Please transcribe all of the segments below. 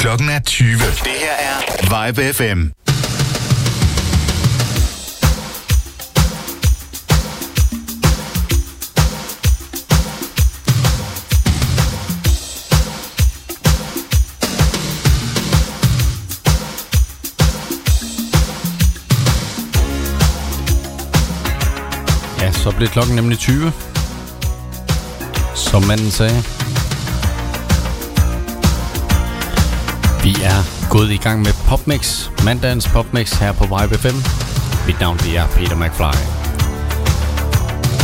Klokken er 20. Det her er Vibe FM. Ja, så blev klokken nemlig 20. Som manden sagde. Vi er gået i gang med Popmix, mandagens Popmix her på Vibe 5. Mit navn det er Peter McFly.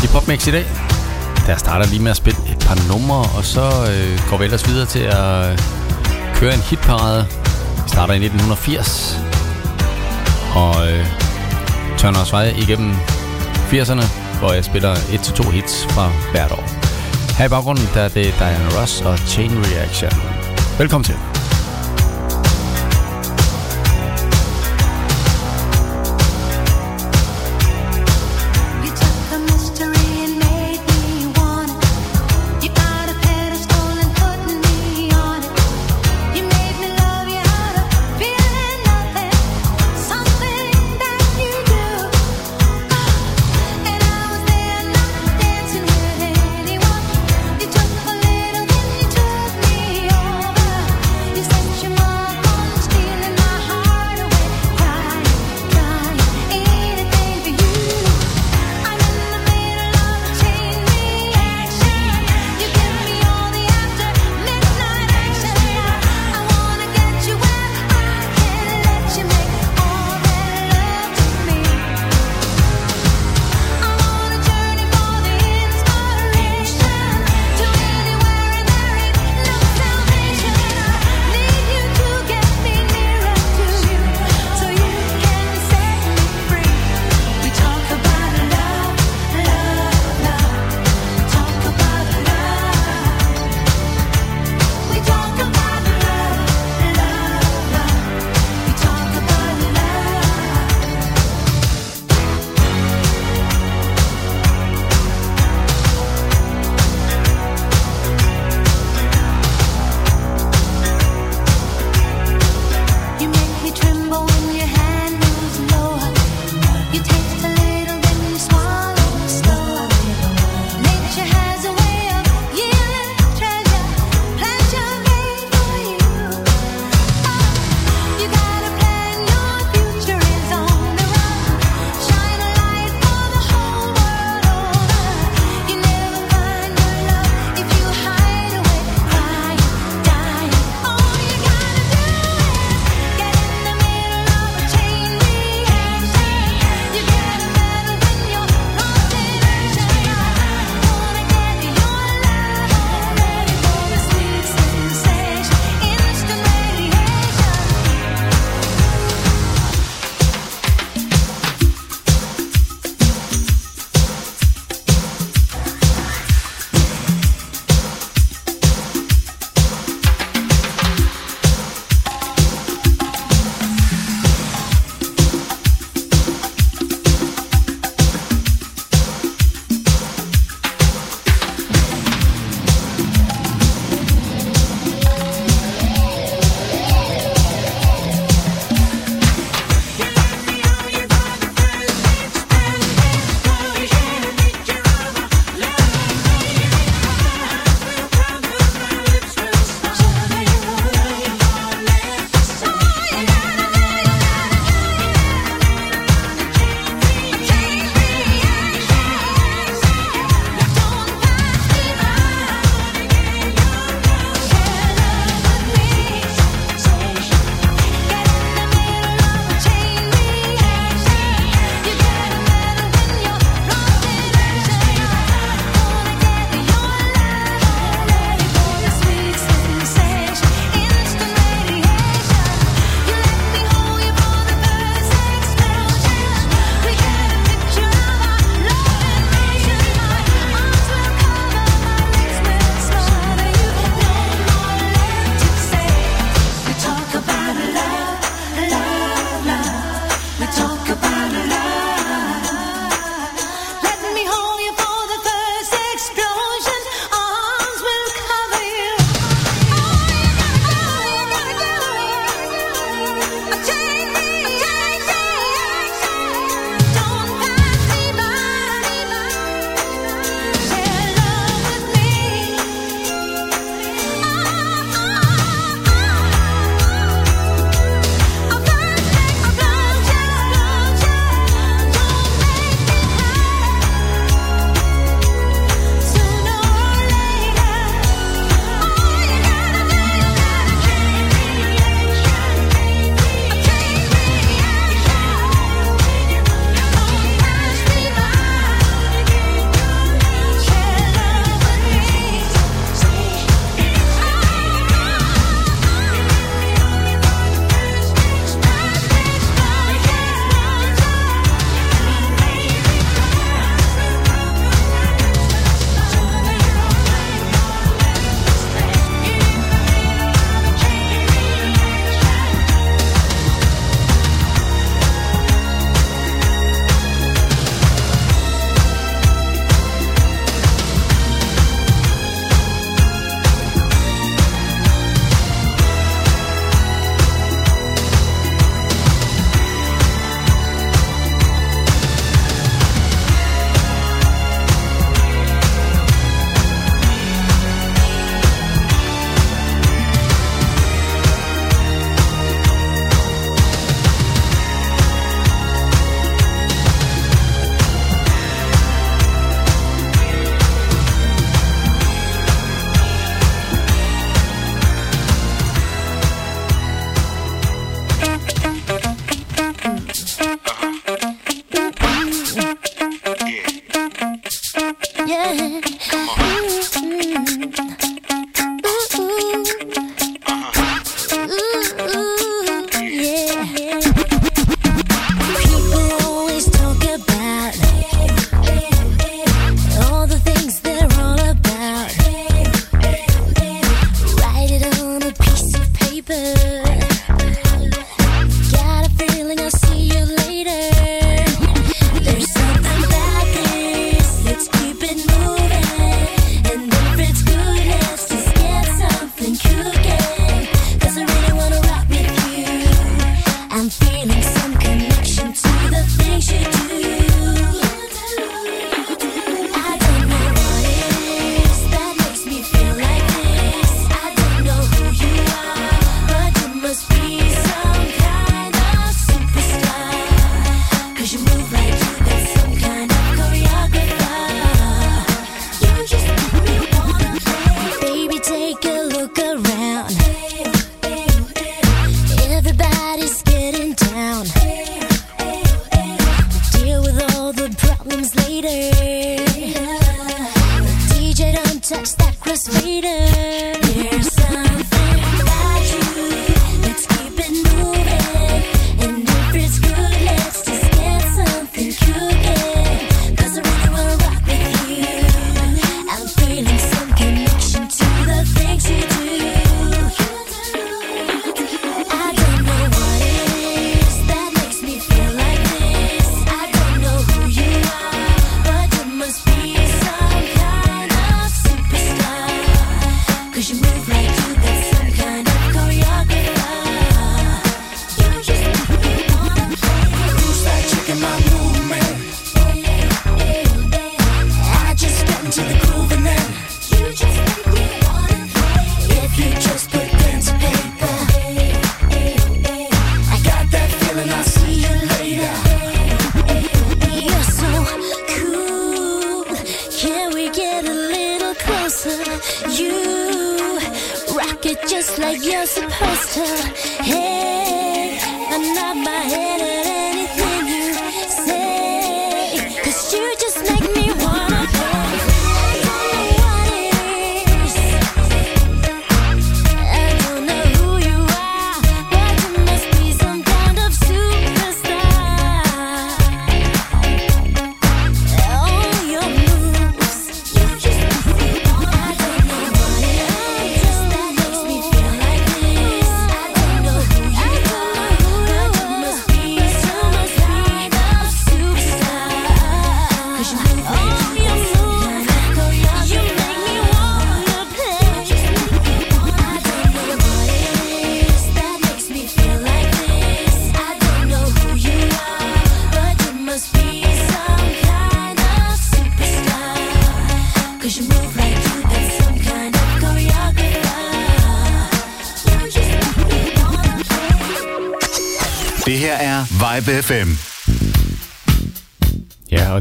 I Popmix i dag, der starter lige med at spille et par numre, og så øh, går vi ellers videre til at øh, køre en hitparade. Vi starter i 1980, og øh, tørner os vej igennem 80'erne, hvor jeg spiller 1-2 hits fra hvert år. Her i baggrunden, der er det Diana Ross og Chain Reaction. Velkommen til.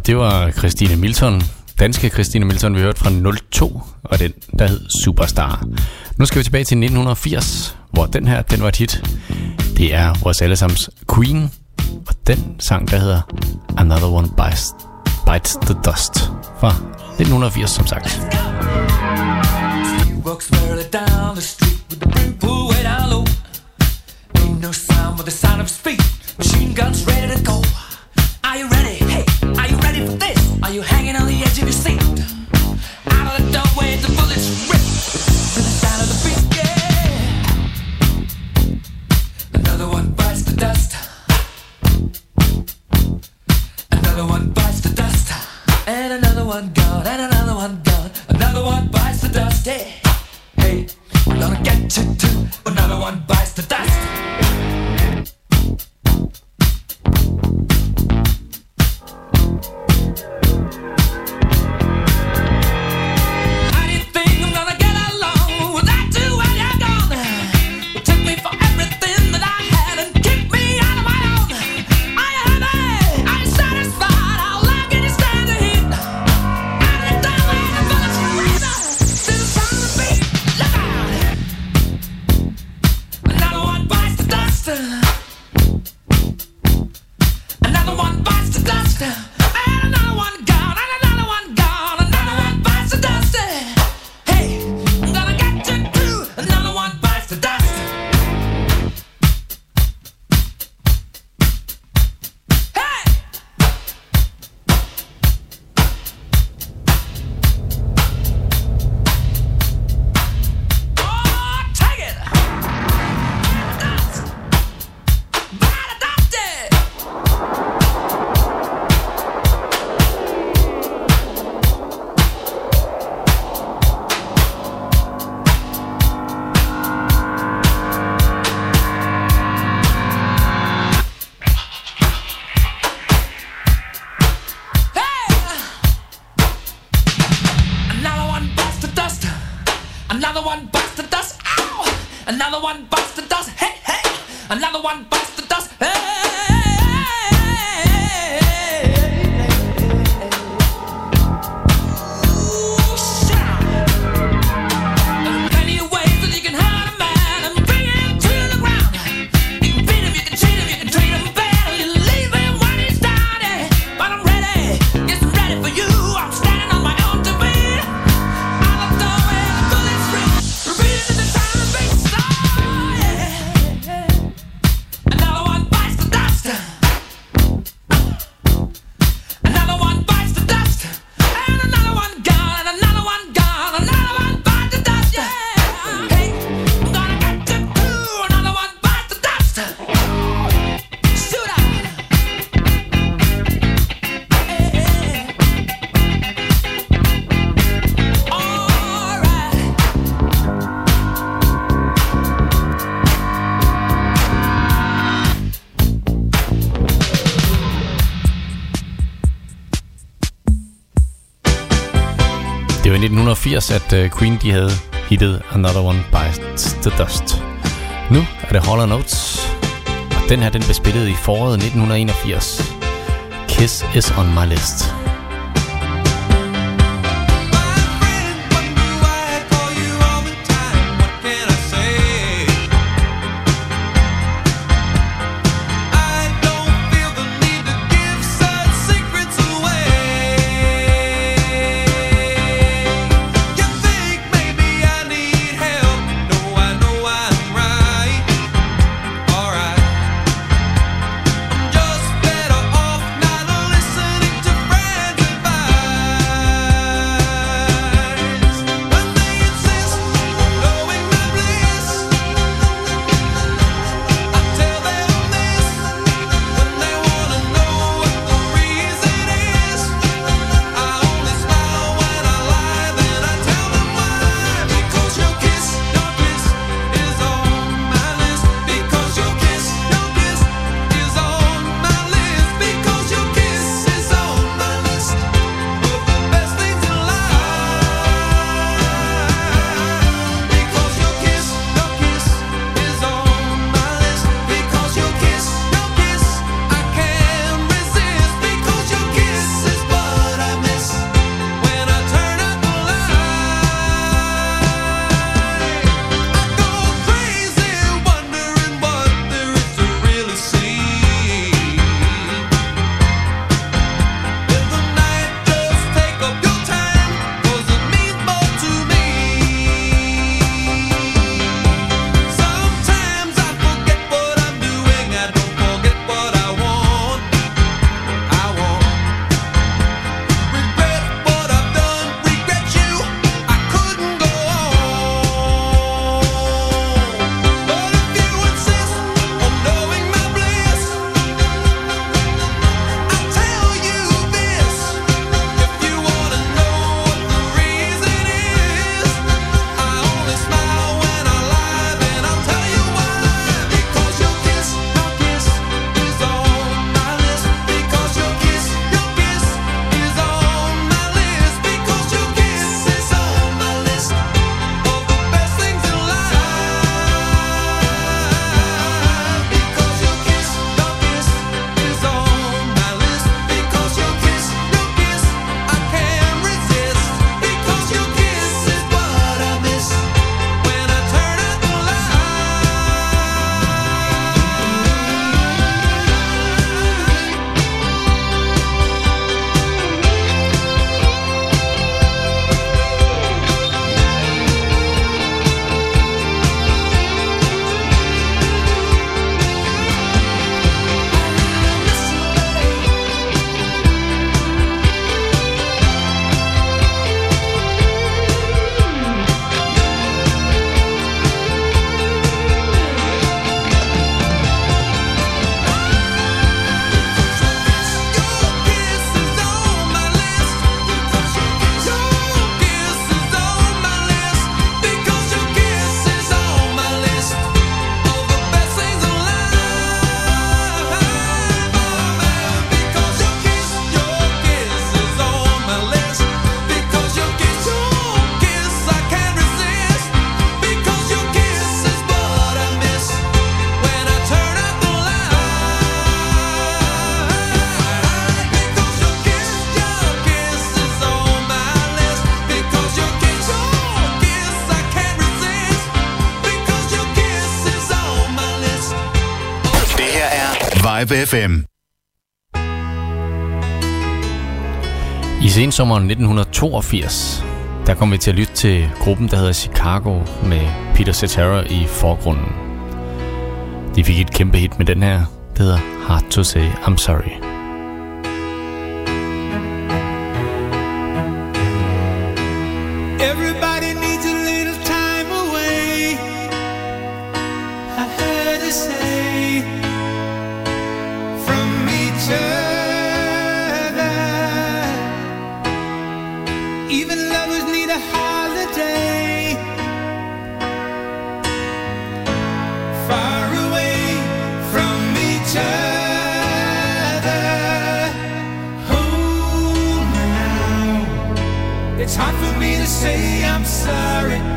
Det var Christine Milton, danske Christine Milton, vi hørte fra 02, og den, der hed Superstar. Nu skal vi tilbage til 1980, hvor den her, den var et hit. Det er vores allesammens Queen, og den sang, der hedder Another One Bites, Bites the Dust fra 1980, som sagt. 1980, at øh, Queen de havde hittet Another One Bites the Dust. Nu er det Hollow Notes, og den her den blev spillet i foråret 1981. Kiss is on my list. Live FM. I sensommeren 1982, der kom vi til at lytte til gruppen, der hedder Chicago med Peter Cetera i forgrunden. De fik et kæmpe hit med den her, der hedder Hard to Say I'm Sorry. Say I'm sorry.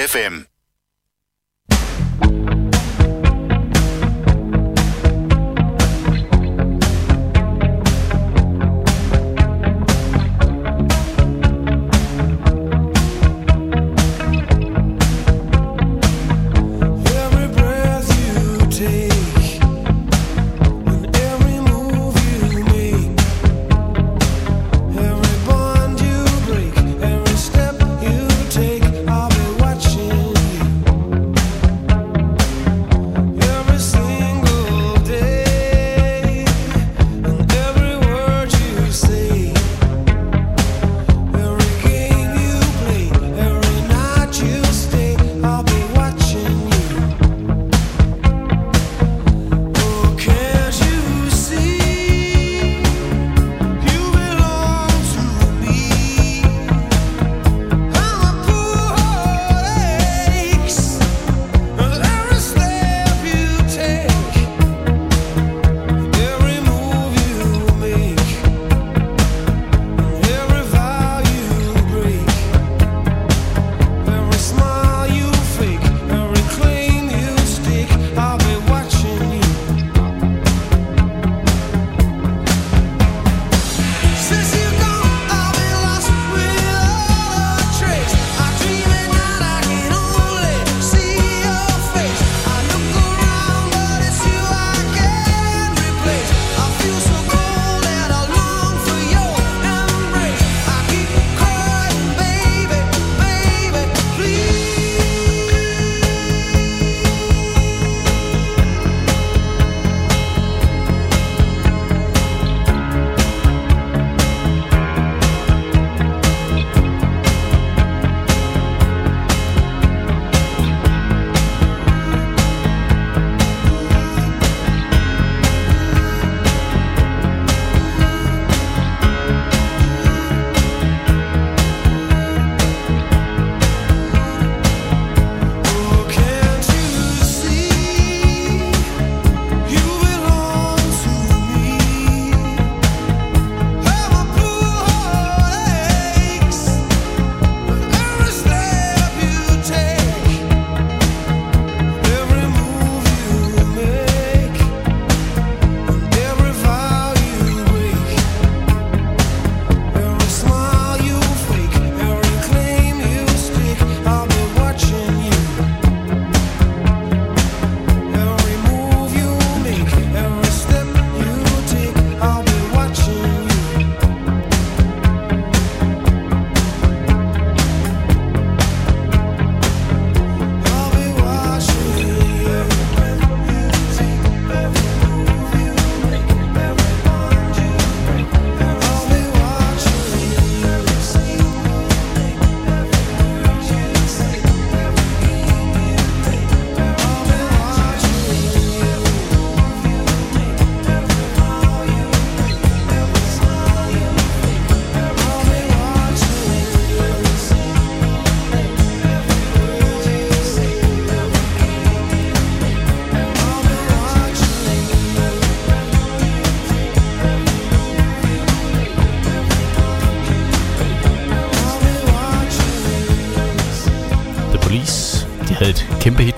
FM.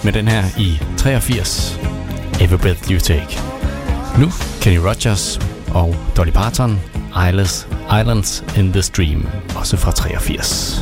Med den her i 83. Every Breath You Take. Nu Kenny Rogers og Dolly Parton, Islands, Islands in the Stream, også fra 83.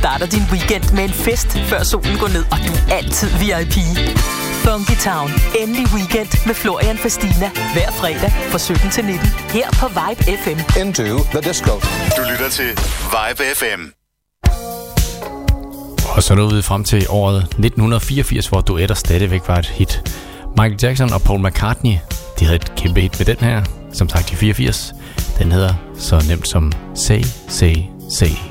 starter din weekend med en fest, før solen går ned, og du er altid VIP. Funky Town. Endelig weekend med Florian Fastina. Hver fredag fra 17 til 19. Her på Vibe FM. Into the disco. Du lytter til Vibe FM. Og så nåede vi frem til året 1984, hvor duetter stadigvæk var et hit. Michael Jackson og Paul McCartney, de havde et kæmpe hit med den her, som sagt i 84. Den hedder så nemt som Say, Say, Say.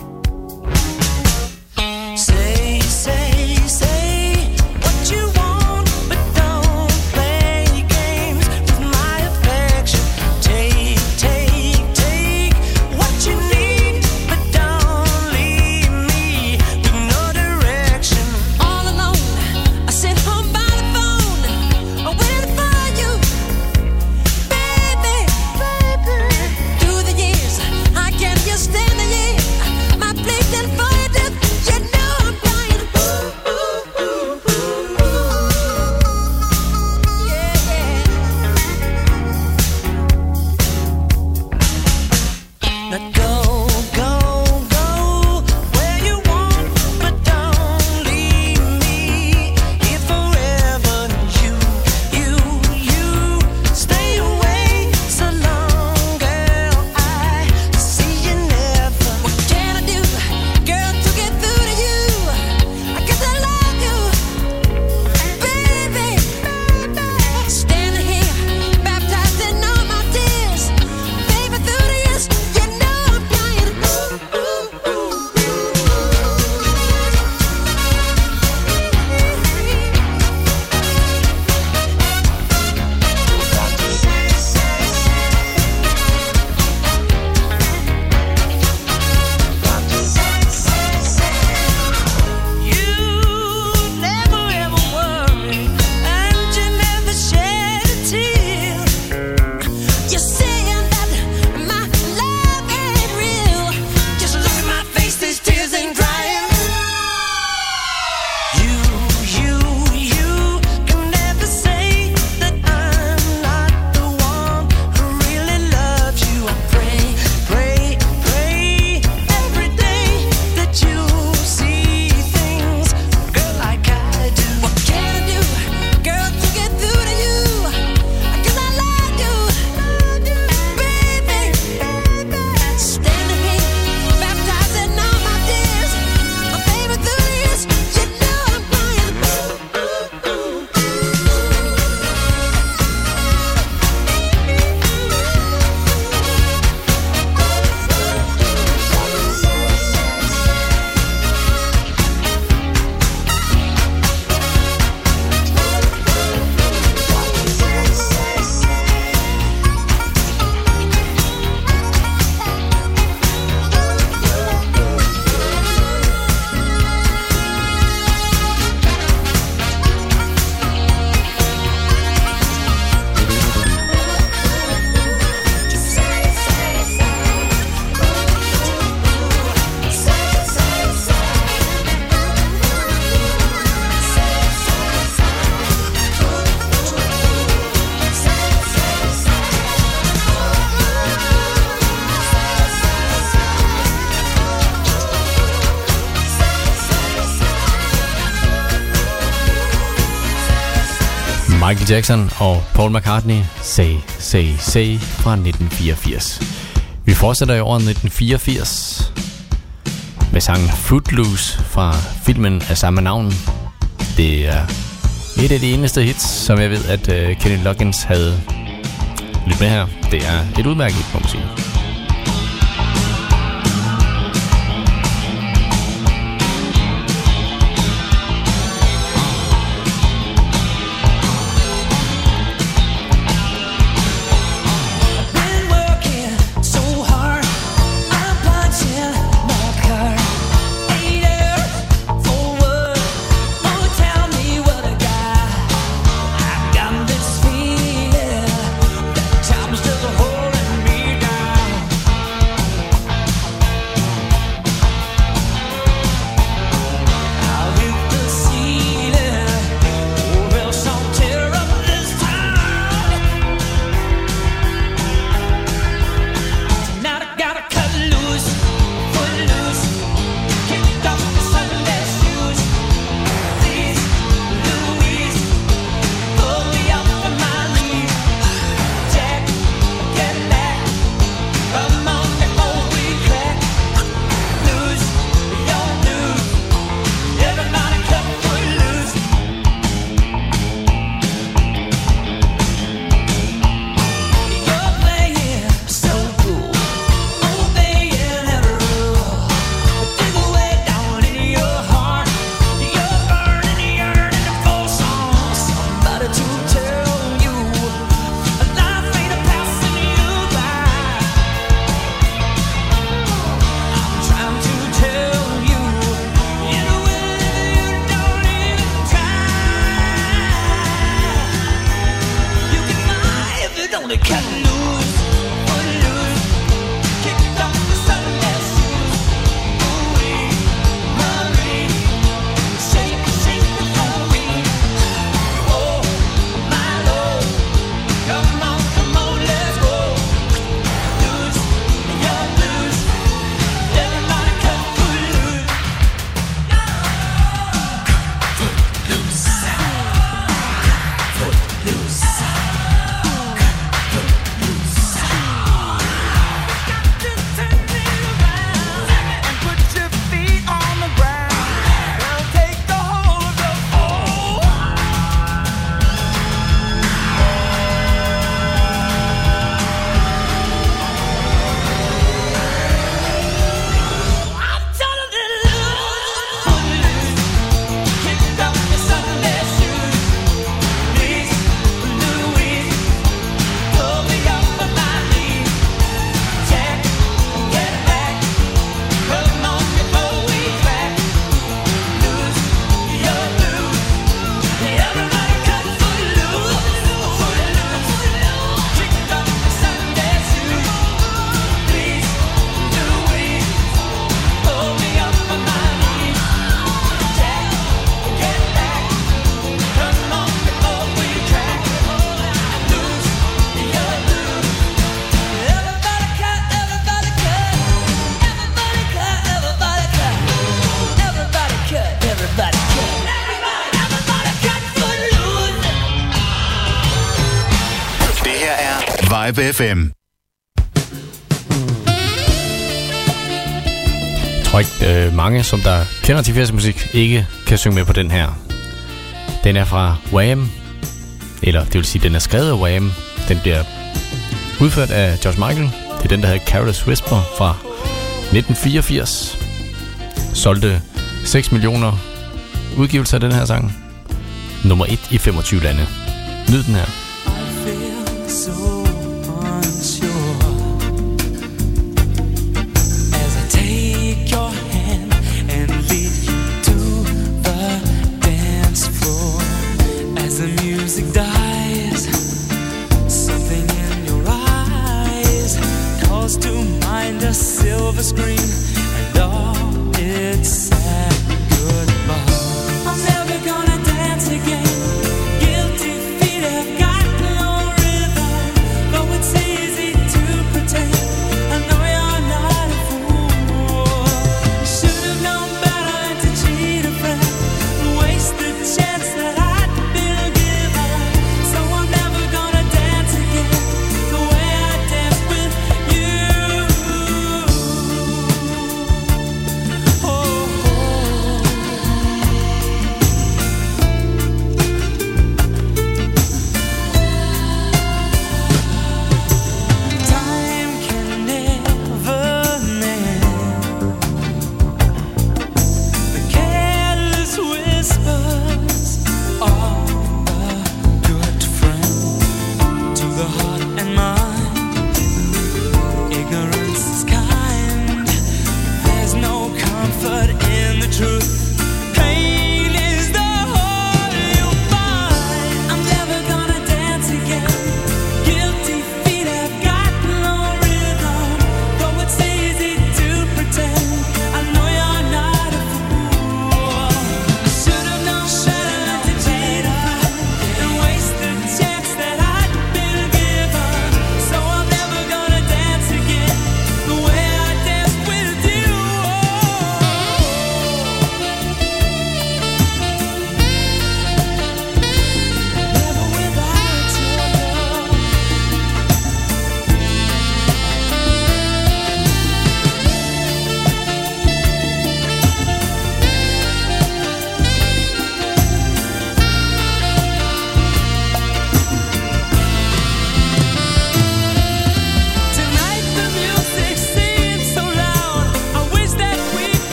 Jackson og Paul McCartney Say, Say, Say fra 1984. Vi fortsætter i år 1984 med sangen Footloose fra filmen af samme navn. Det er et af de eneste hits, som jeg ved, at uh, Kenny Loggins havde lidt med her. Det er et udmærket, punkt, man. FM. Jeg tror ikke, øh, mange, som der kender til 80'er musik, ikke kan synge med på den her. Den er fra Wham, eller det vil sige, den er skrevet af Wham. Den bliver udført af George Michael. Det er den, der hedder Careless Whisper fra 1984. Solgte 6 millioner udgivelser af den her sang. Nummer 1 i 25 lande. Nyd den her. I feel so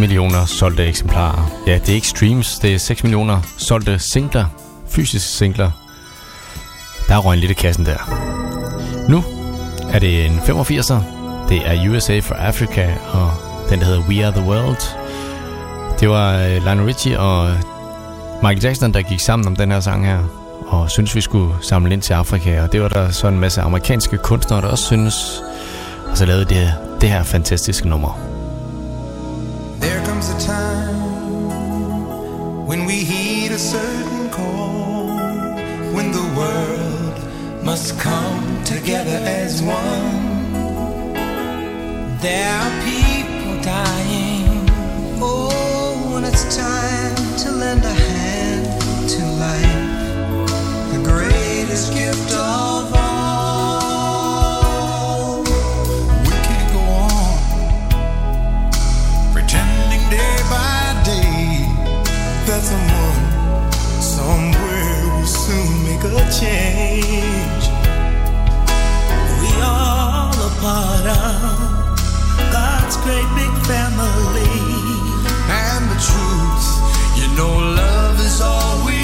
millioner solgte eksemplarer. Ja, det er ikke streams, det er 6 millioner solgte singler, fysiske singler. Der røg en lille kassen der. Nu er det en 85'er. Det er USA for Africa og den, der hedder We Are The World. Det var øh, Lionel Richie og Michael Jackson, der gik sammen om den her sang her og synes vi skulle samle ind til Afrika. Og det var der så en masse amerikanske kunstnere, der også synes. Og så lavede det, det her fantastiske nummer. Must come together as one. There are people dying. Oh, when it's time to lend a hand to life, the greatest gift of all. We can't go on pretending day by day that someone somewhere will soon make a change. Part of God's great big family. And the truth, you know, love is all we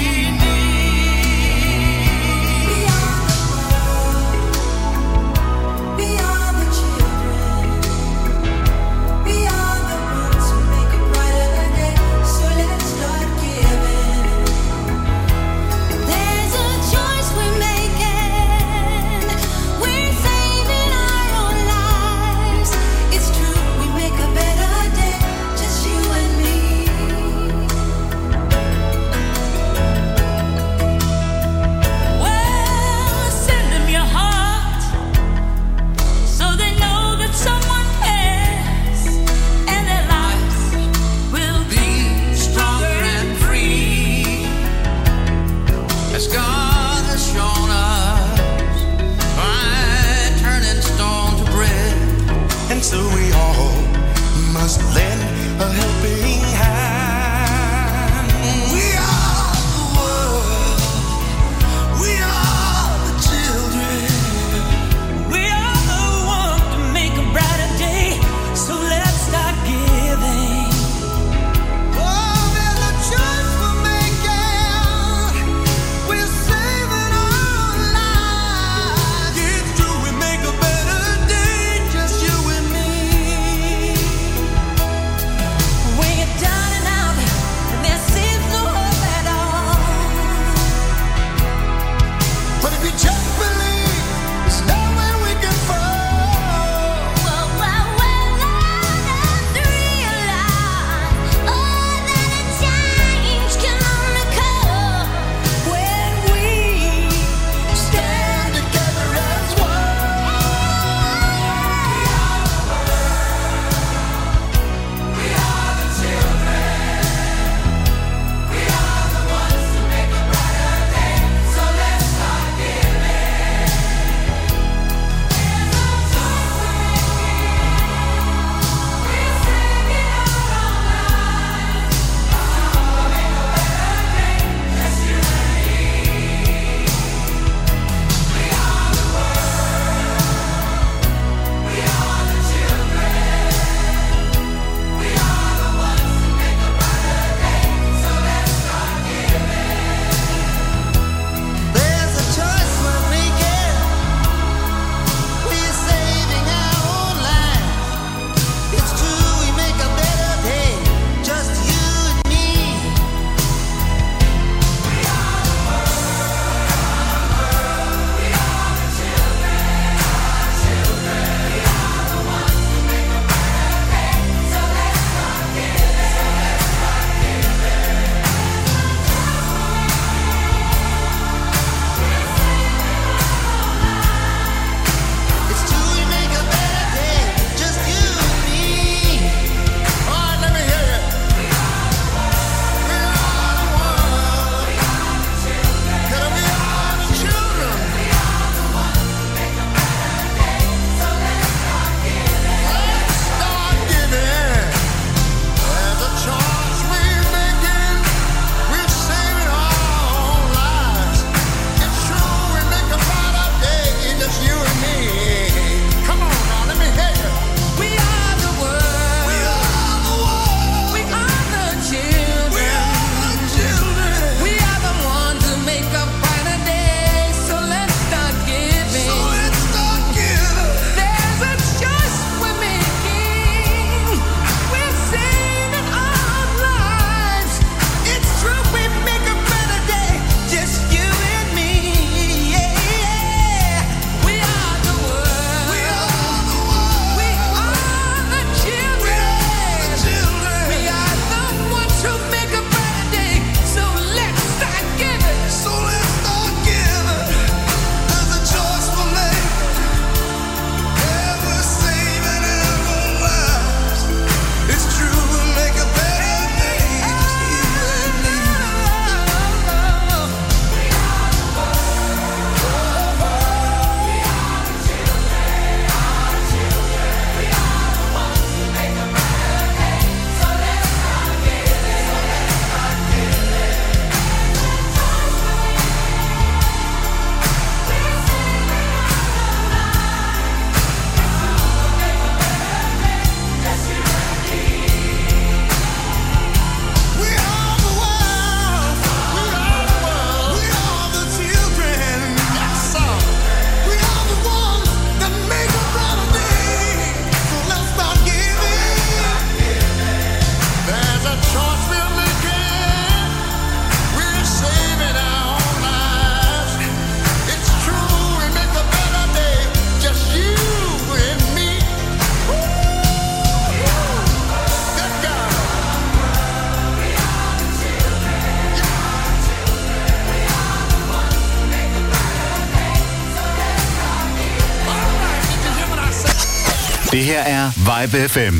Det her er Vibe FM.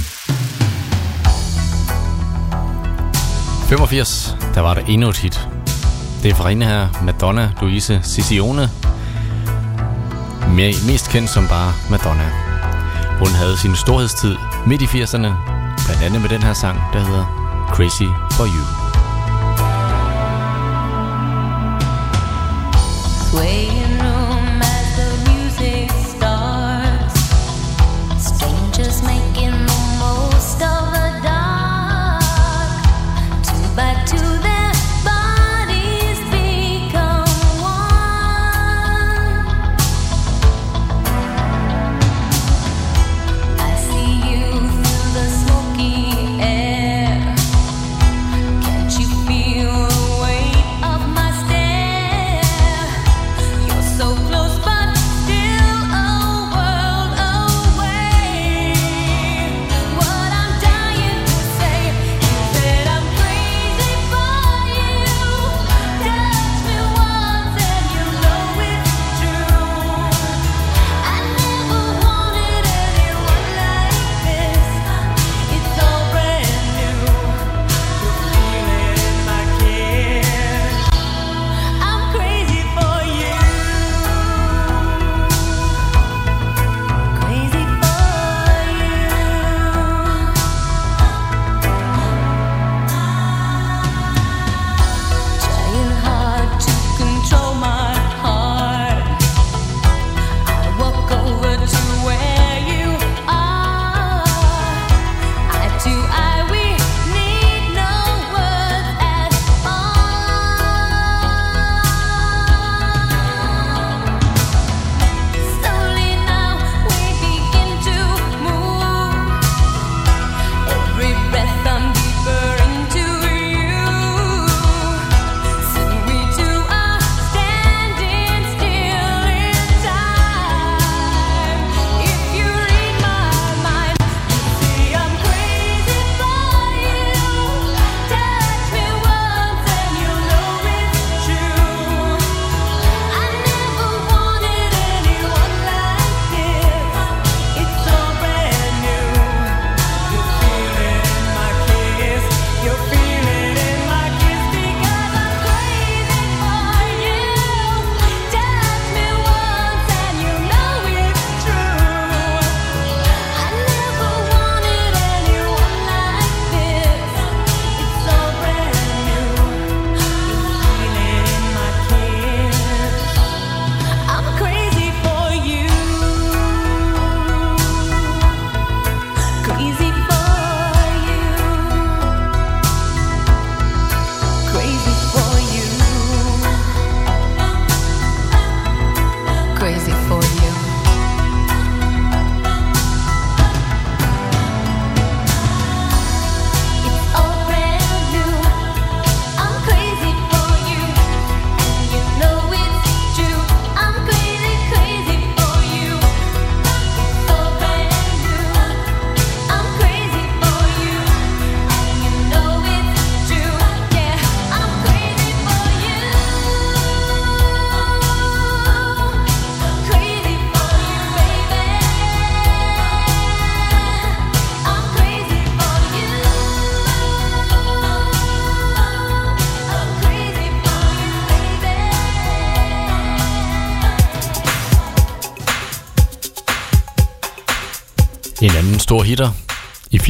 85, der var der endnu et hit. Det er fra hende her, Madonna Louise Ciccione. Mest kendt som bare Madonna. Hun havde sin storhedstid midt i 80'erne, blandt andet med den her sang, der hedder Crazy For You.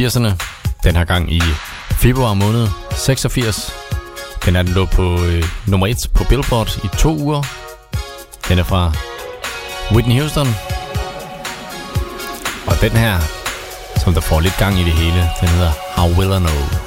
80'erne. Den her gang i februar måned 86. Den er den lå på øh, nummer 1 på Billboard i to uger. Den er fra Whitney Houston. Og den her, som der får lidt gang i det hele, den hedder How Will I Know.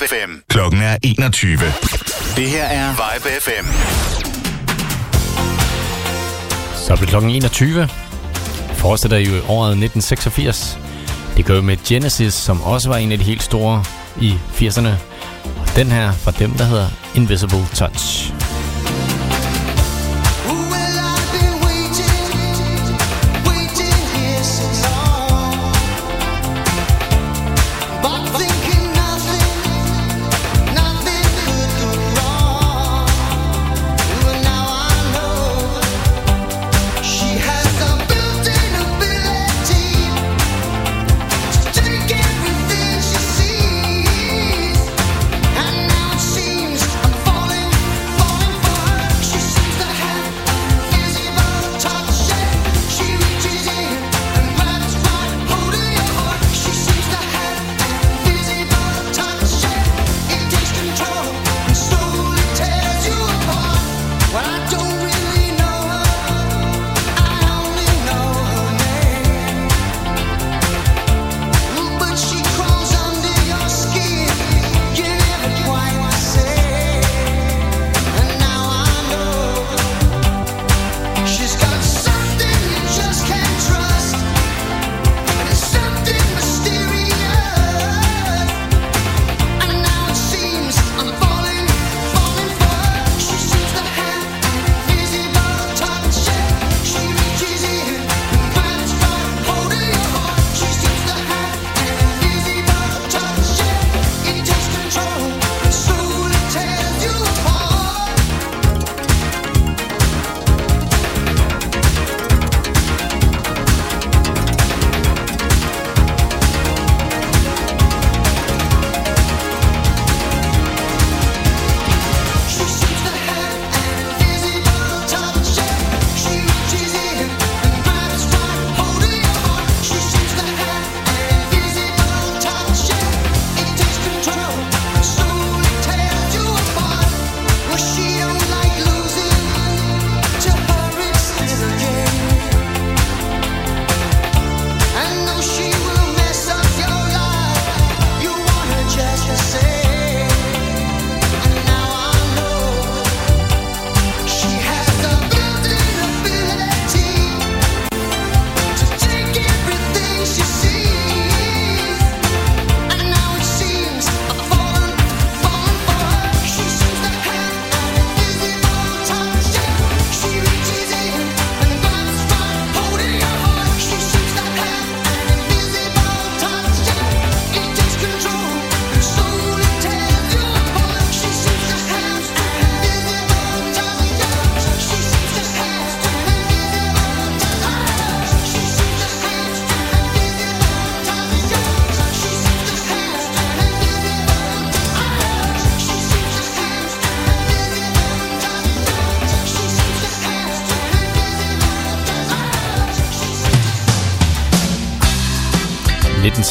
Vibe FM. Klokken er 21. Det her er Vibe FM. Så blev klokken 21. Forestil i året 1986. Det gør med Genesis, som også var en af de helt store i 80'erne. Og den her fra dem, der hedder Invisible Touch.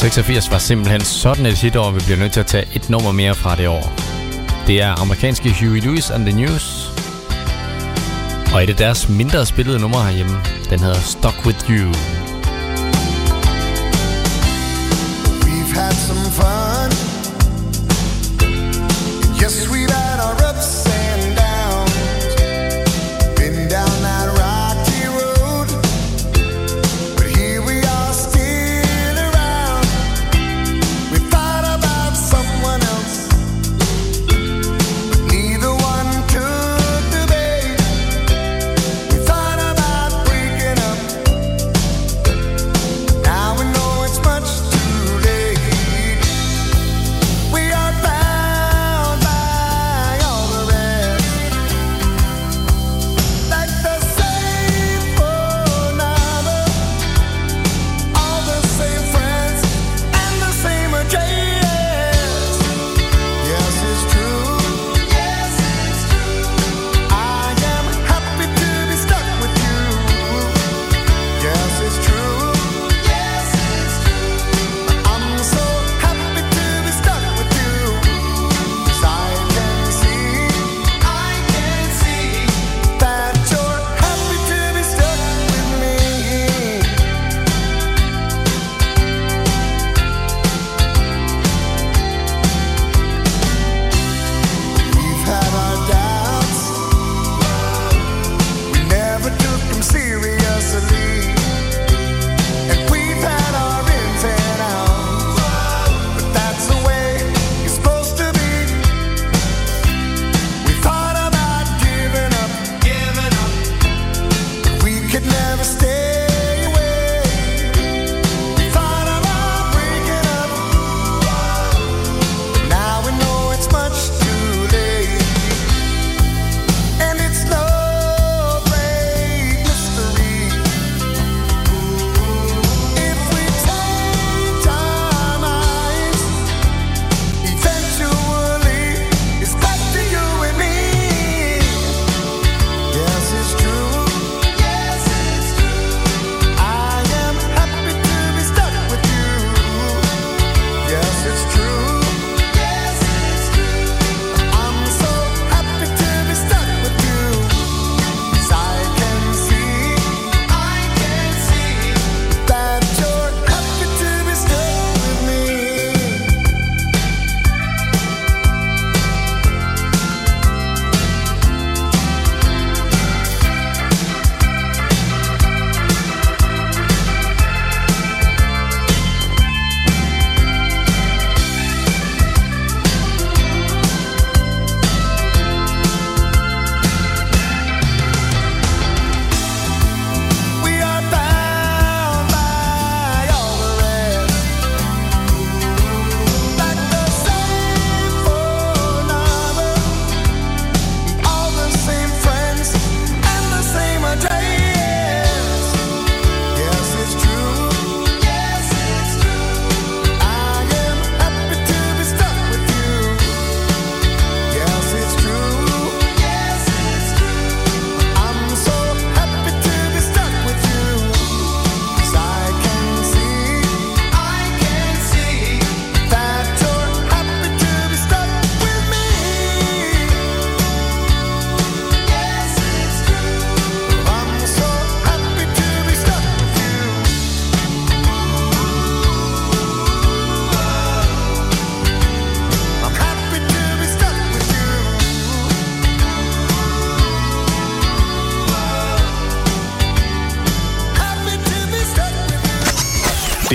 86 var simpelthen sådan et hitår, vi bliver nødt til at tage et nummer mere fra det år. Det er amerikanske Huey Lewis and the News. Og et af deres mindre spillede numre herhjemme, den hedder Stuck With You.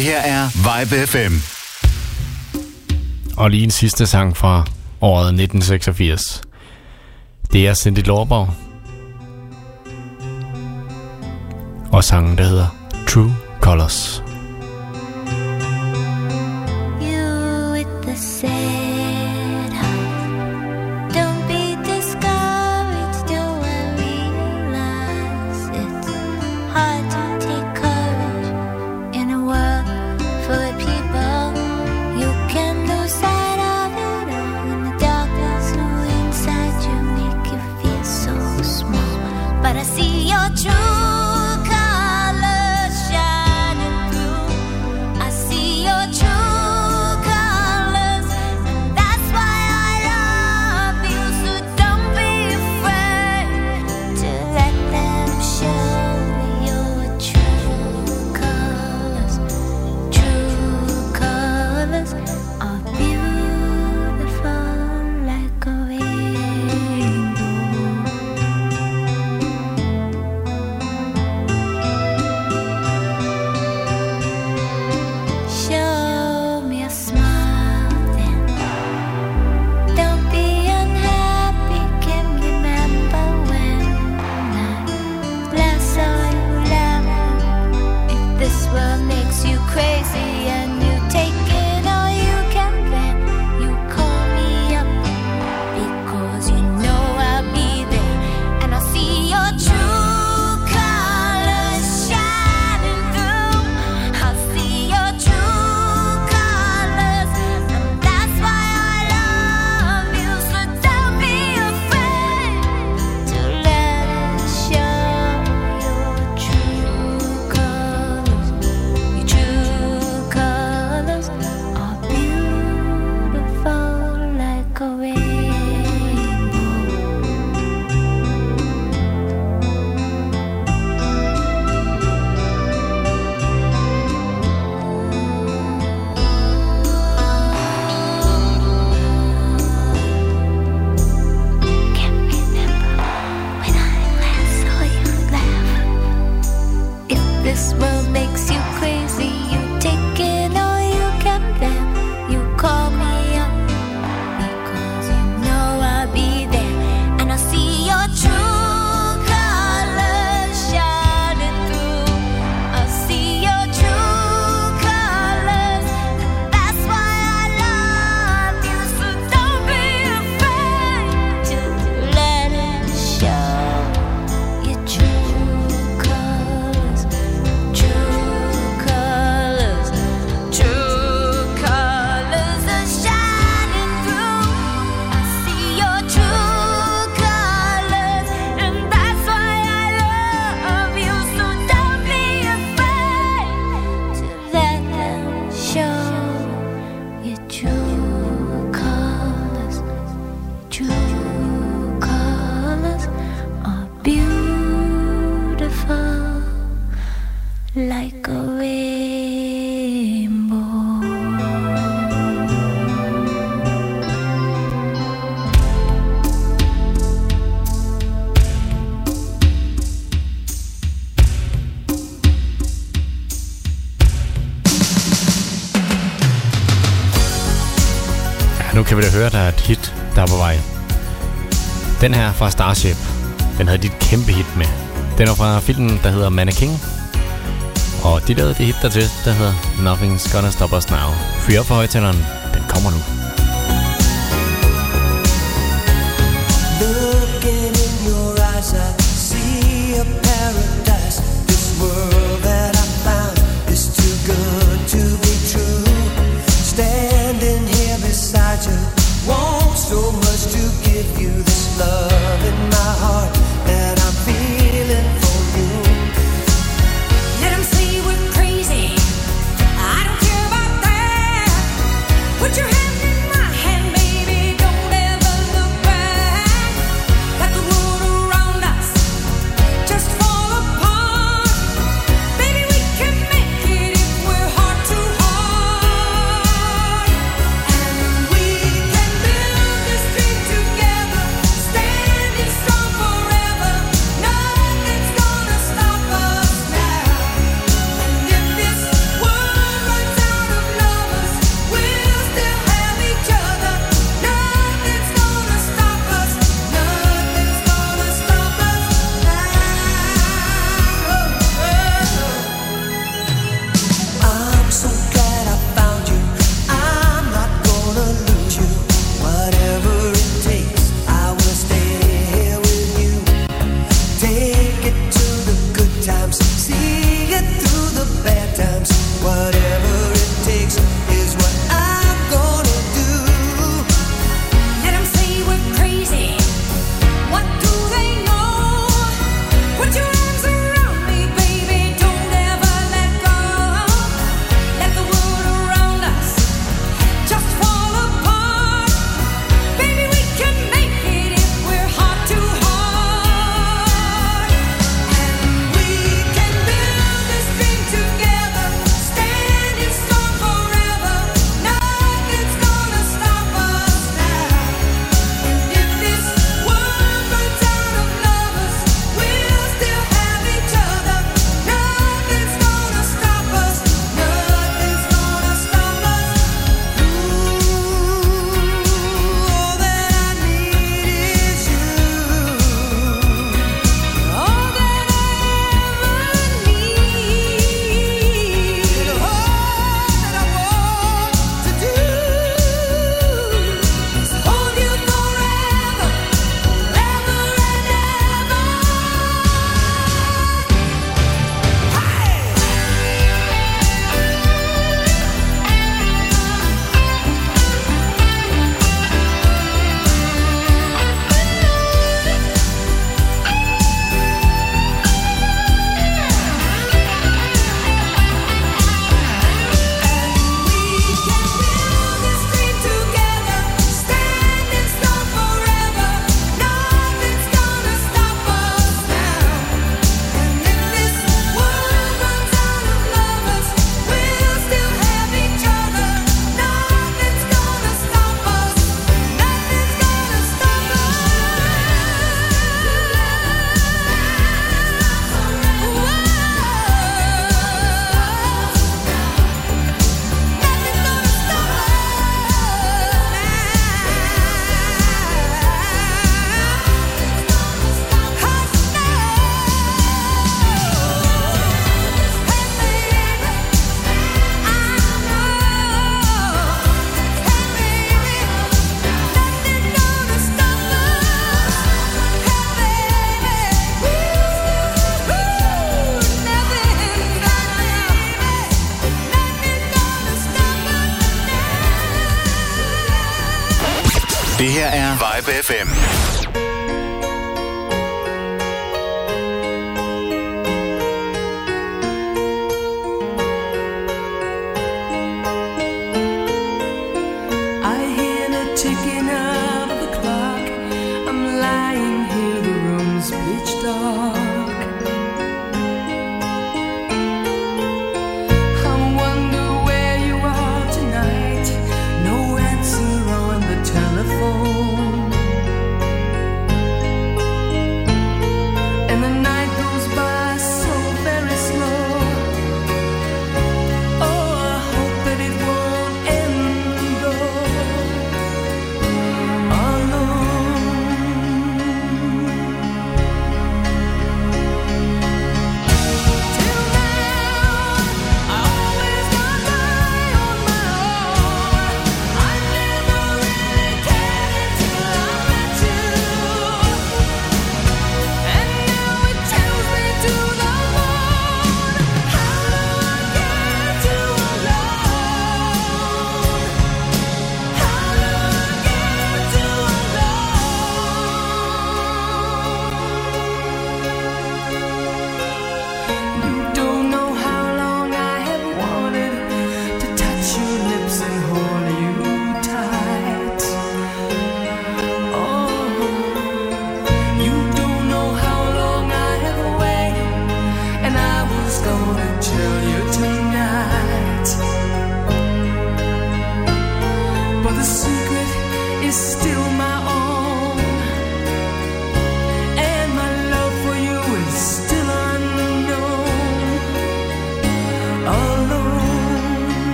Det her er Vibe FM. Og lige en sidste sang fra året 1986. Det er Cindy Lorborg. Og sangen, der hedder True Colors. hørte her et hit, der er på vej. Den her fra Starship, den havde dit kæmpe hit med. Den er fra filmen, der hedder Mannequin. Og de lavede det hit der til, der hedder Nothing's Gonna Stop Us Now. Fyr op for højtaleren, den kommer nu.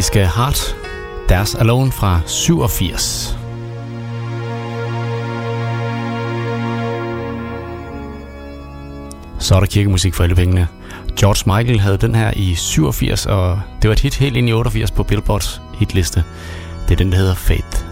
kanadiske Heart, deres Alone fra 87. Så er der kirkemusik for alle pengene. George Michael havde den her i 87, og det var et hit helt ind i 88 på Billboards hitliste. Det er den, der hedder Faith.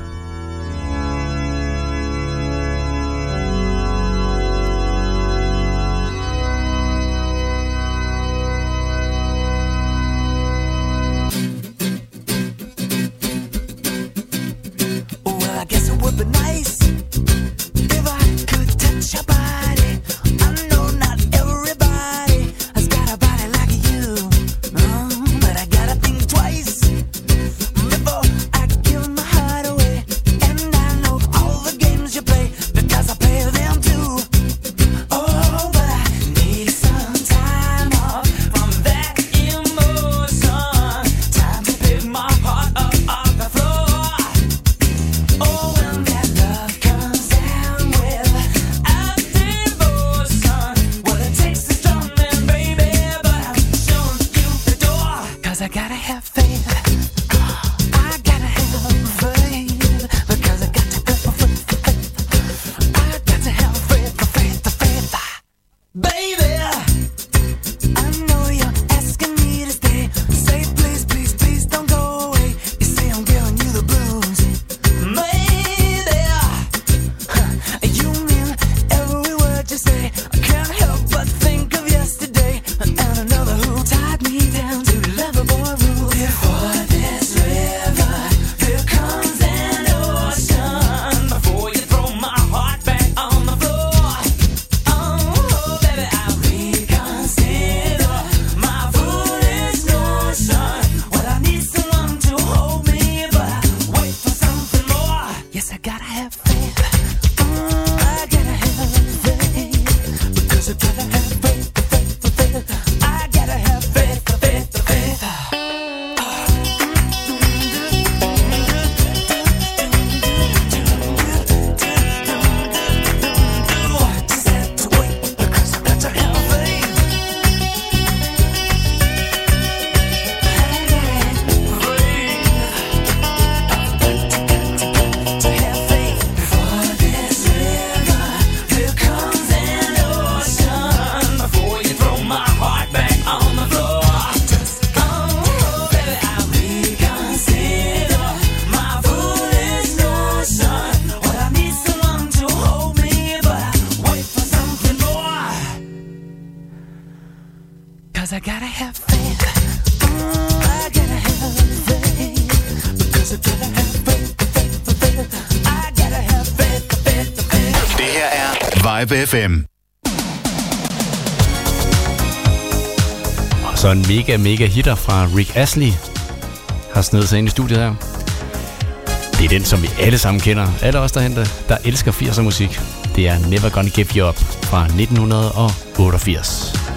Så en mega, mega hitter fra Rick Astley har snedet sig ind i studiet her. Det er den, som vi alle sammen kender. Alle os derhen, der elsker 80'er musik. Det er Never Gonna Give You Up fra 1988.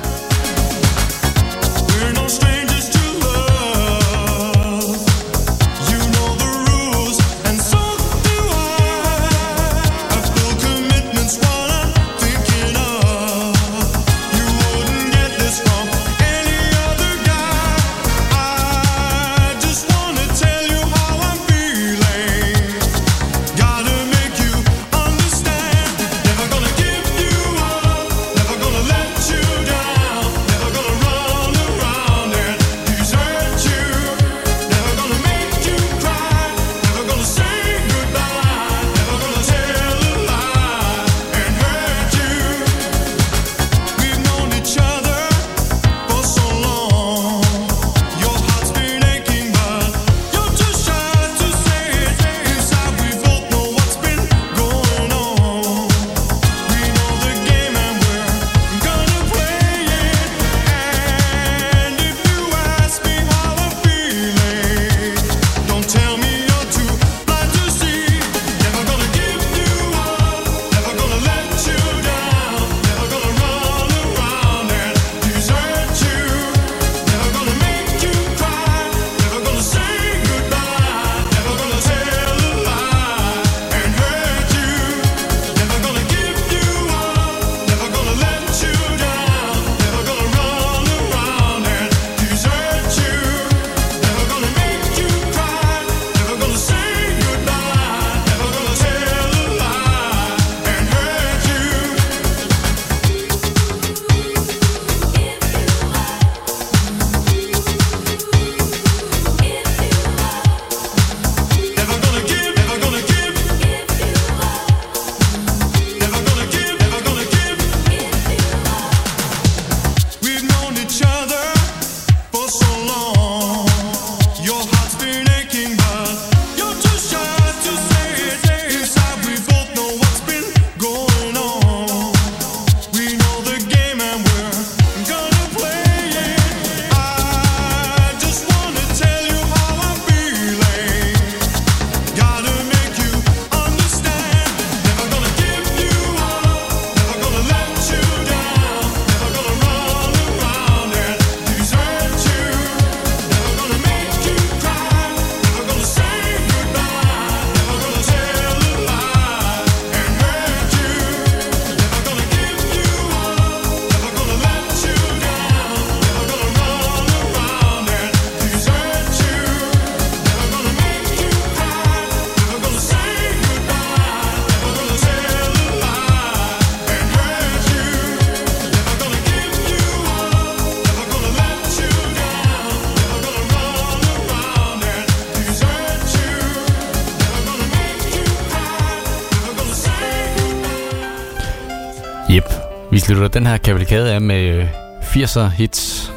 slutter den her kavalkade af med øh, 80'er hits.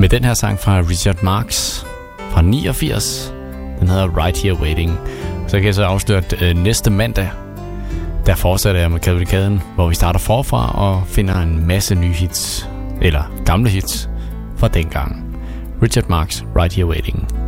Med den her sang fra Richard Marx fra 89. Den hedder Right Here Waiting. Så kan jeg så afsløre, at øh, næste mandag, der fortsætter jeg med kavalkaden, hvor vi starter forfra og finder en masse nye hits, eller gamle hits, fra dengang. Richard Marx, Right Here Waiting.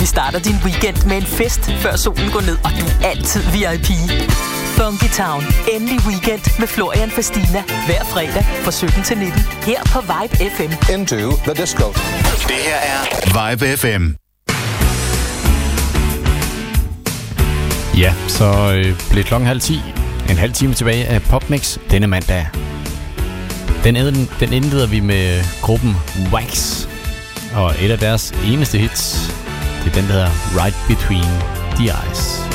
Vi starter din weekend med en fest, før solen går ned, og du er altid VIP. Funky Town. Endelig weekend med Florian Fastina. Hver fredag fra 17 til 19. Her på Vibe FM. Into the disco. Det her er Vibe FM. Ja, så øh, blev klokken halv 10. En halv time tilbage af Popmix denne mandag. Den, ind, den indleder vi med gruppen Wax. Og et af deres eneste hits, det er den, der hedder Right Between the Eyes.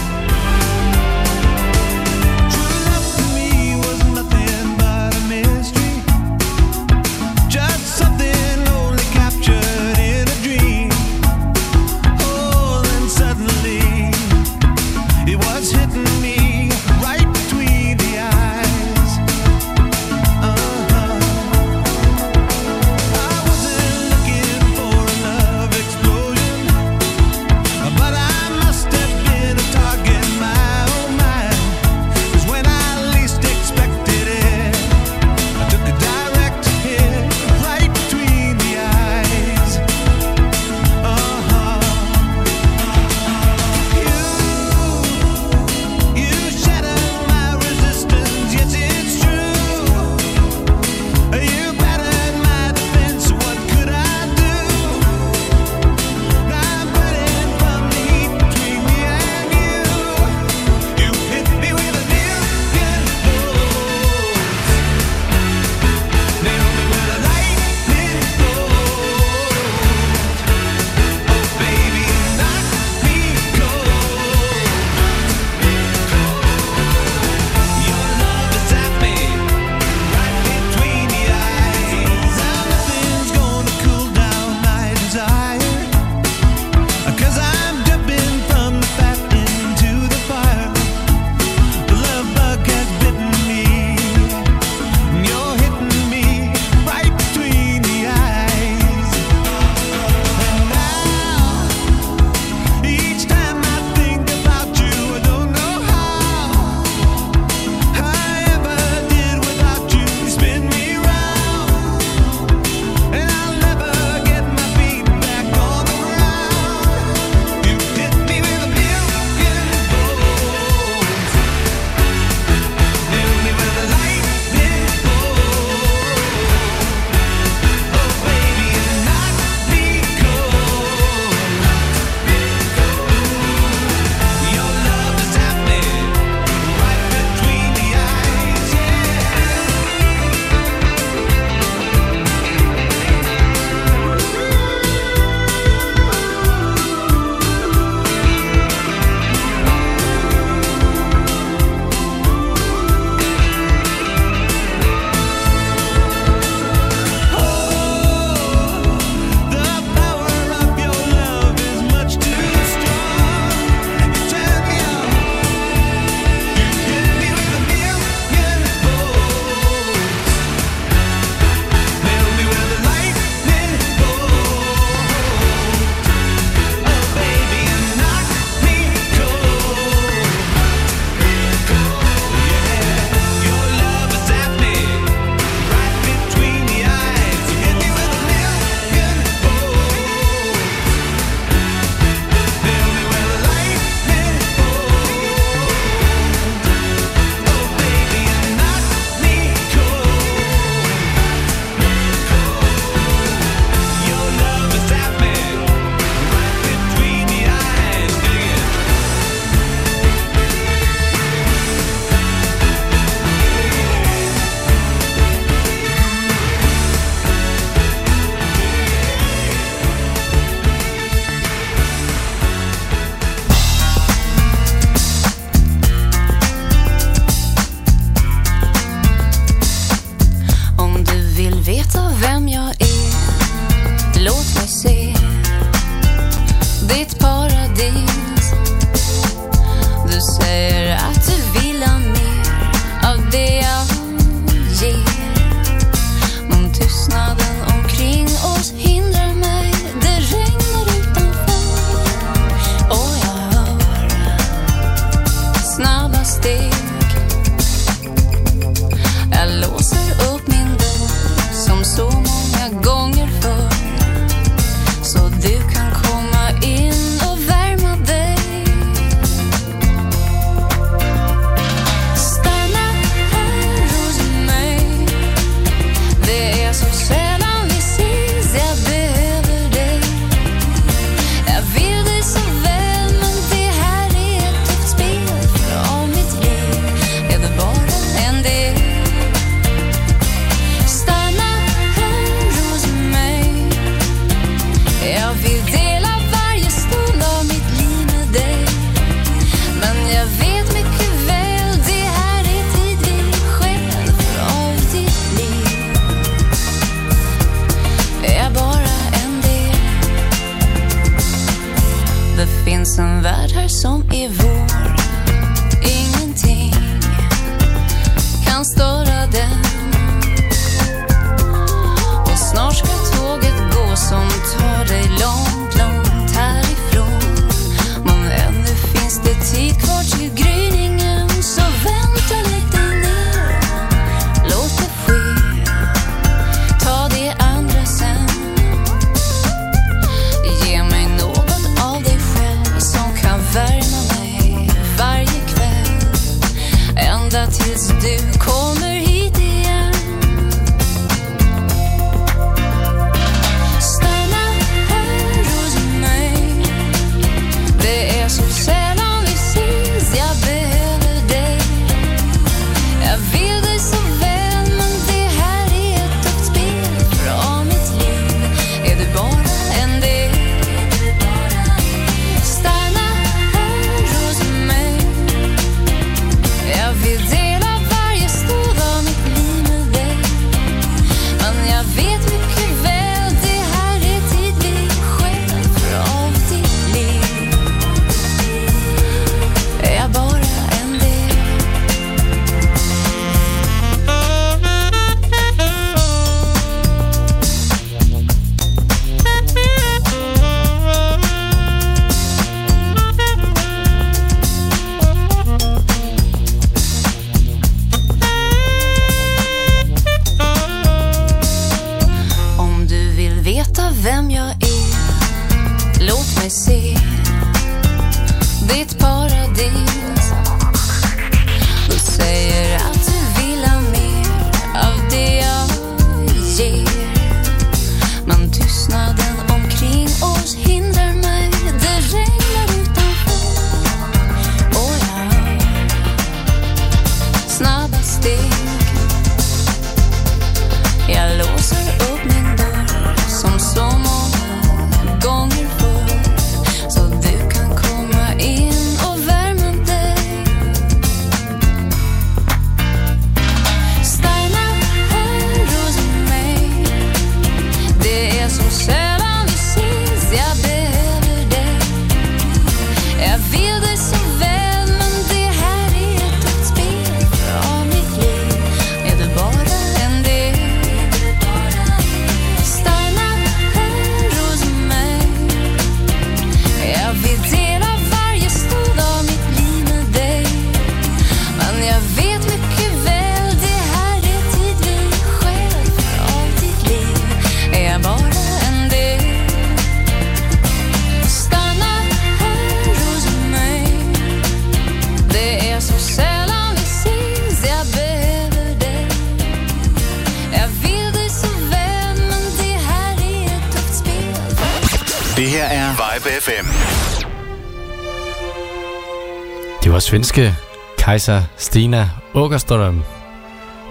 svenske Kaiser Stina Åkerström.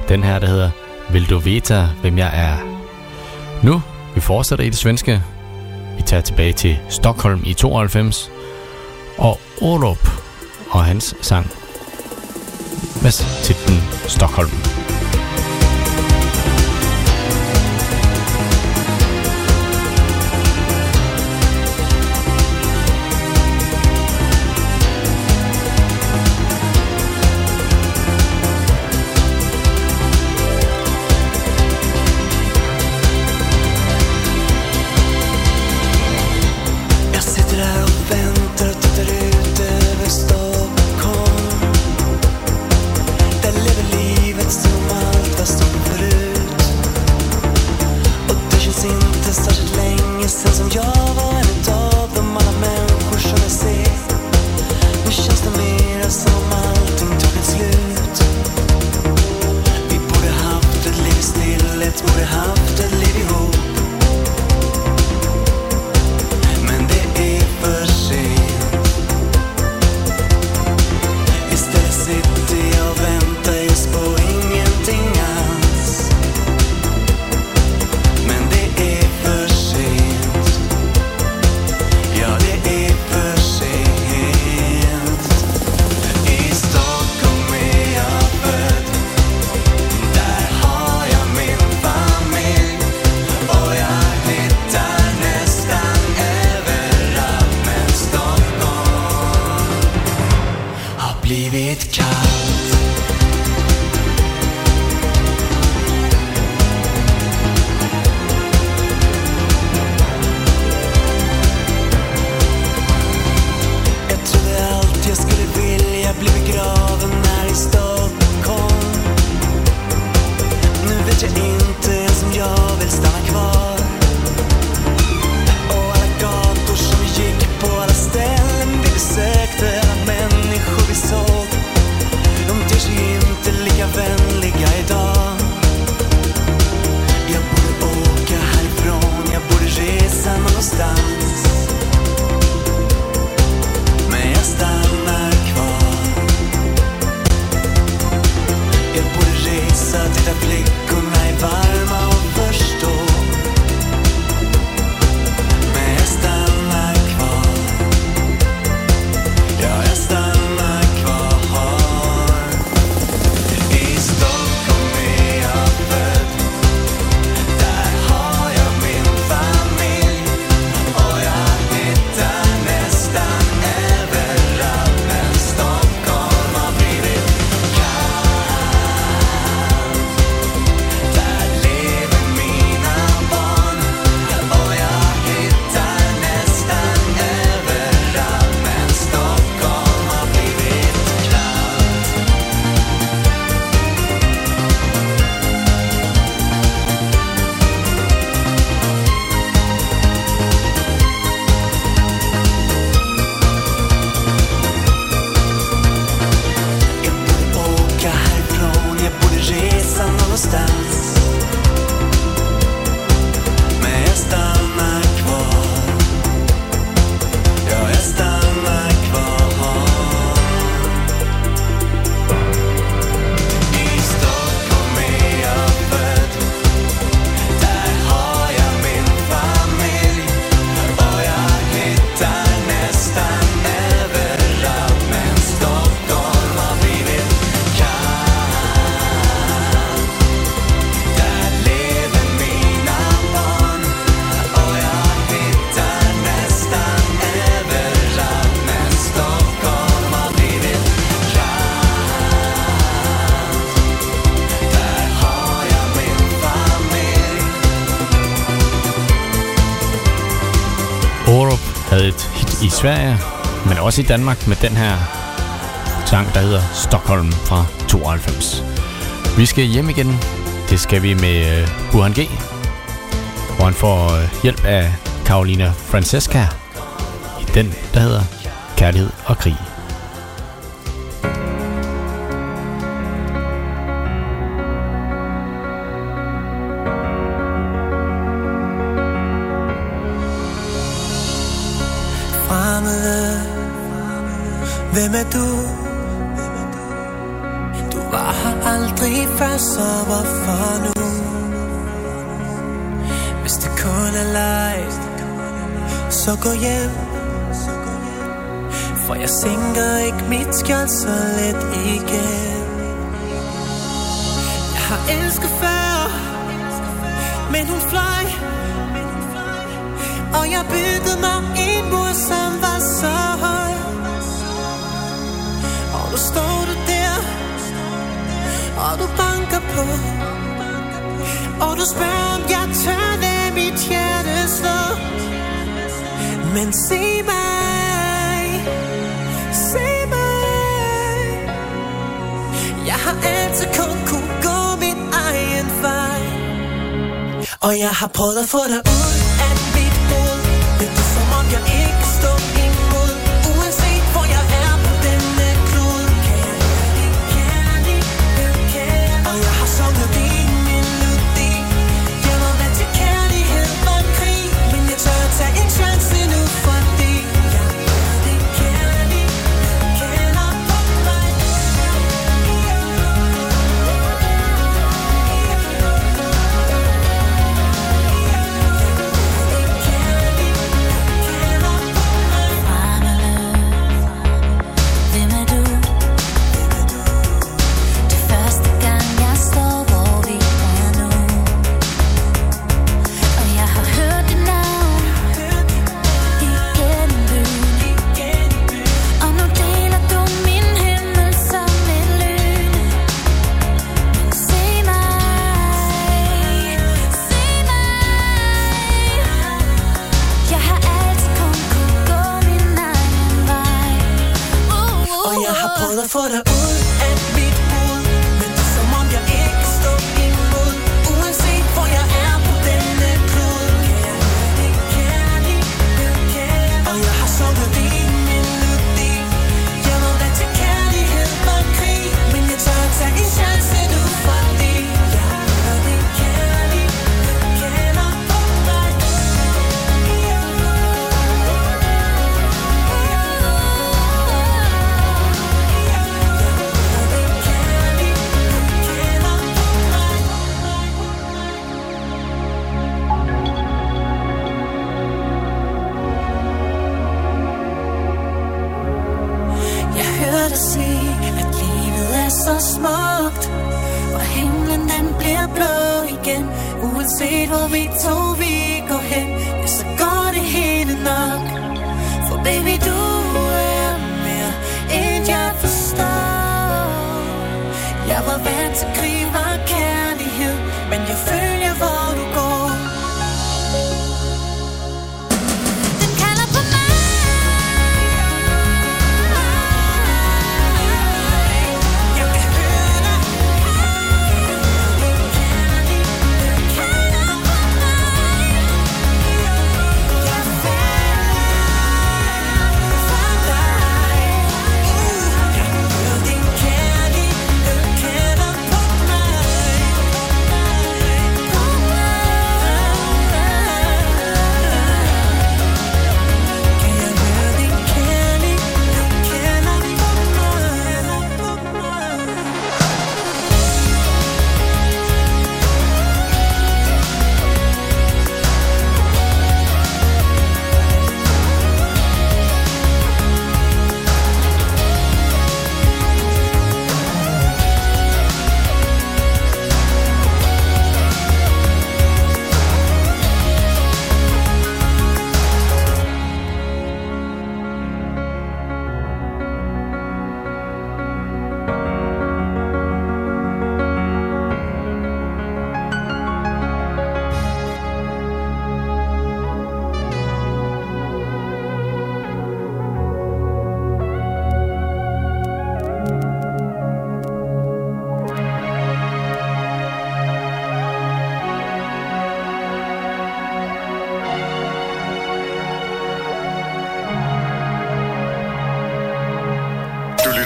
Den her, der hedder Vil du veta, hvem jeg er? Nu, vi fortsætter i det svenske. Vi tager tilbage til Stockholm i 92 og Orup og hans sang med titlen Stockholm. også i Danmark med den her sang, der hedder Stockholm fra 92. Vi skal hjem igen. Det skal vi med øh, Burhan G, hvor han får øh, hjælp af Carolina Francesca i den, der hedder Kærlighed og Krig. Og du banker på. Og du spørger om jeg tør lade mit hjerte slå. Men se mig. Se mig. Jeg har altid kun kunne gå min egen vej. Og jeg har prøvet at få dig ud af mit hoved. Men det som om jeg ikke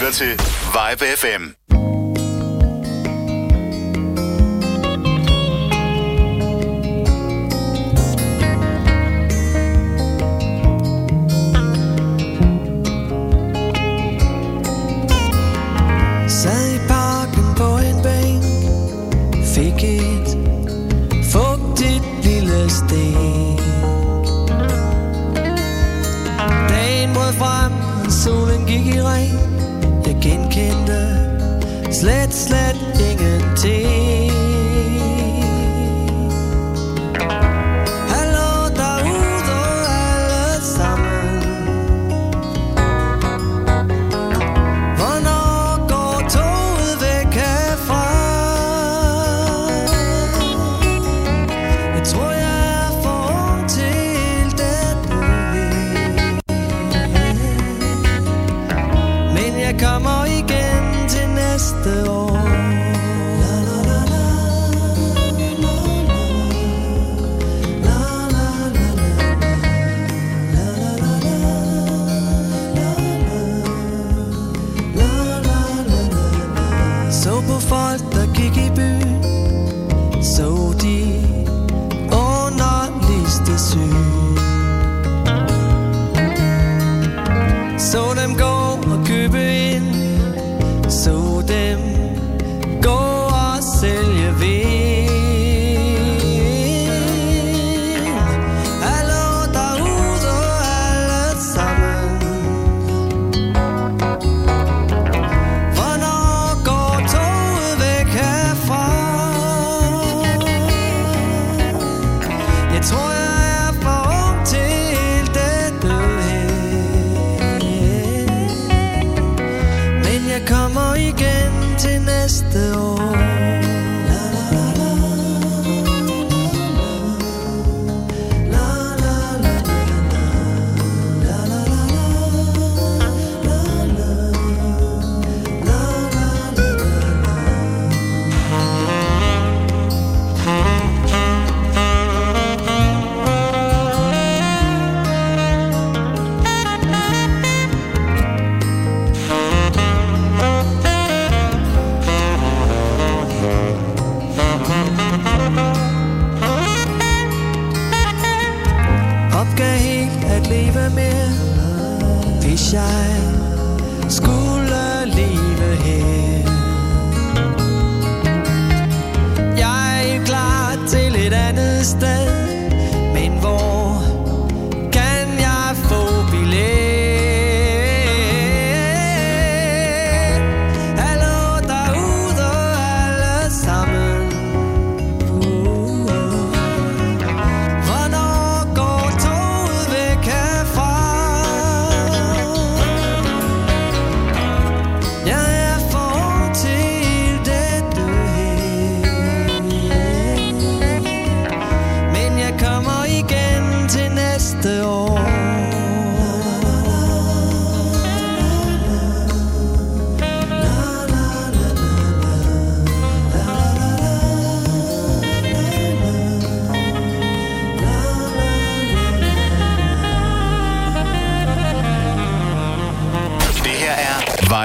lytter til Vibe FM.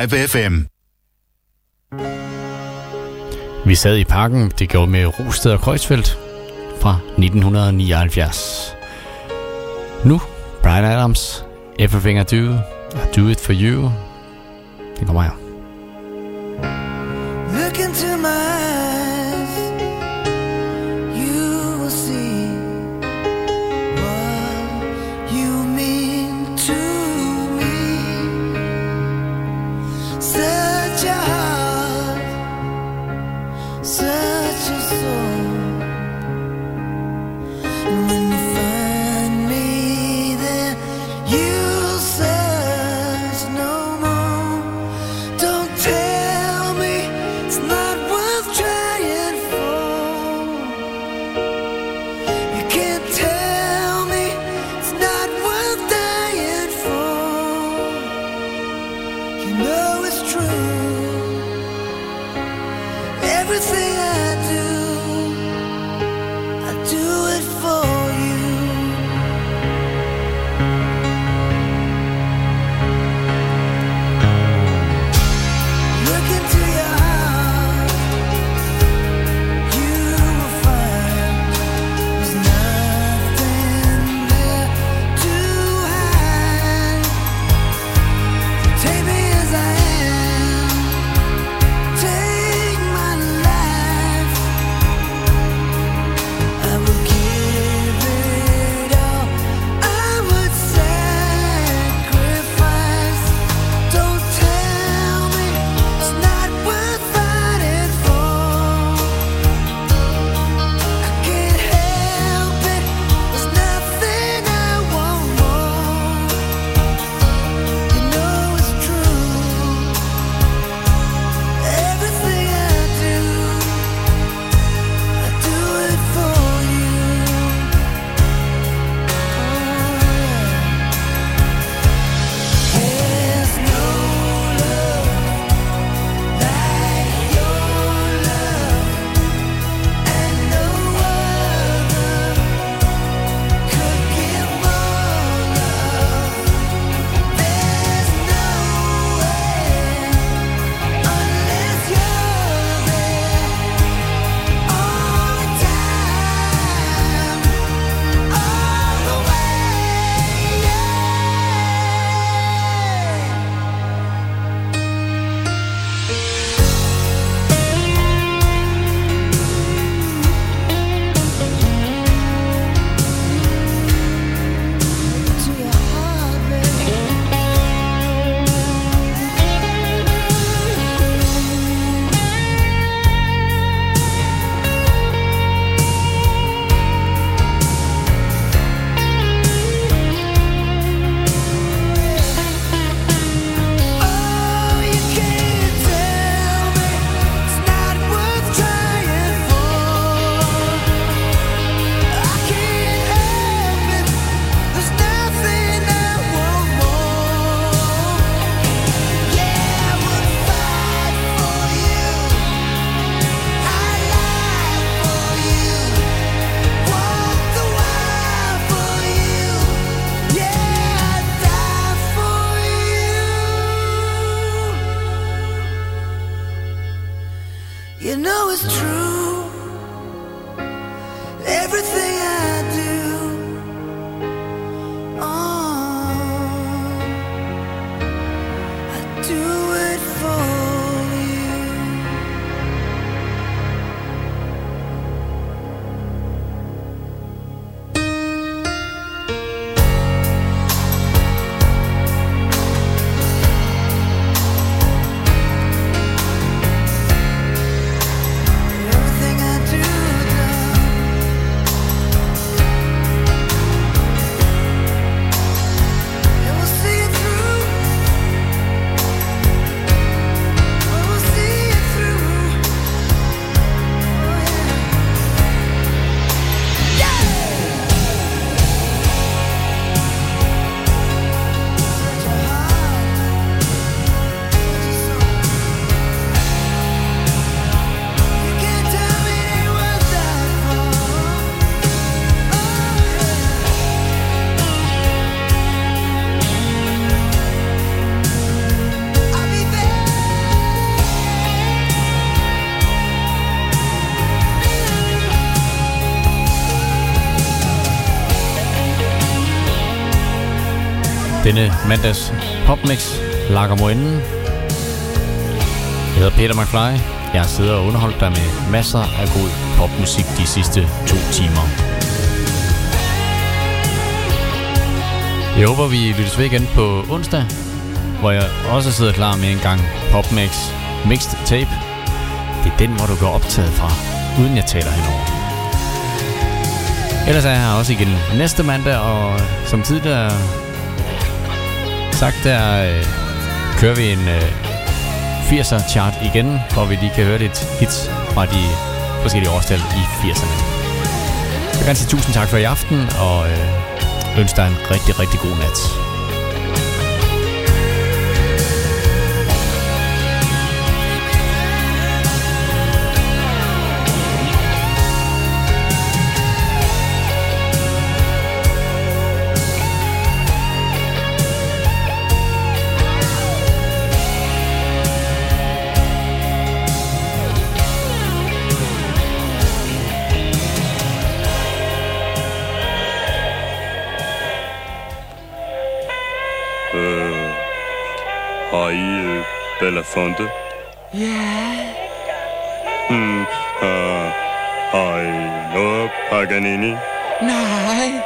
Live FM. Vi sad i parken, det gjorde med Rosted og Kreuzfeldt fra 1979. Nu Brian Adams, Everything I Do, I Do It For You. Det kommer her. Look into my mandags popmix lakker mod enden. Jeg hedder Peter McFly. Jeg har siddet og underholdt dig med masser af god popmusik de sidste to timer. Jeg håber, vi lyttes ved igen på onsdag, hvor jeg også sidder klar med en gang PopMix Mixed Tape. Det er den, hvor du går optaget fra, uden jeg taler henover. Ellers er jeg her også igen næste mandag, og som tidligere sagt, der øh, kører vi en øh, 80'er chart igen, hvor vi lige kan høre lidt hits fra de forskellige årstal i 80'erne. Jeg vil gerne sige tusind tak for i aften, og øh, ønsker dig en rigtig, rigtig god nat. Belafonte? Ja. Hmm, har, har I noget Paganini? Nej.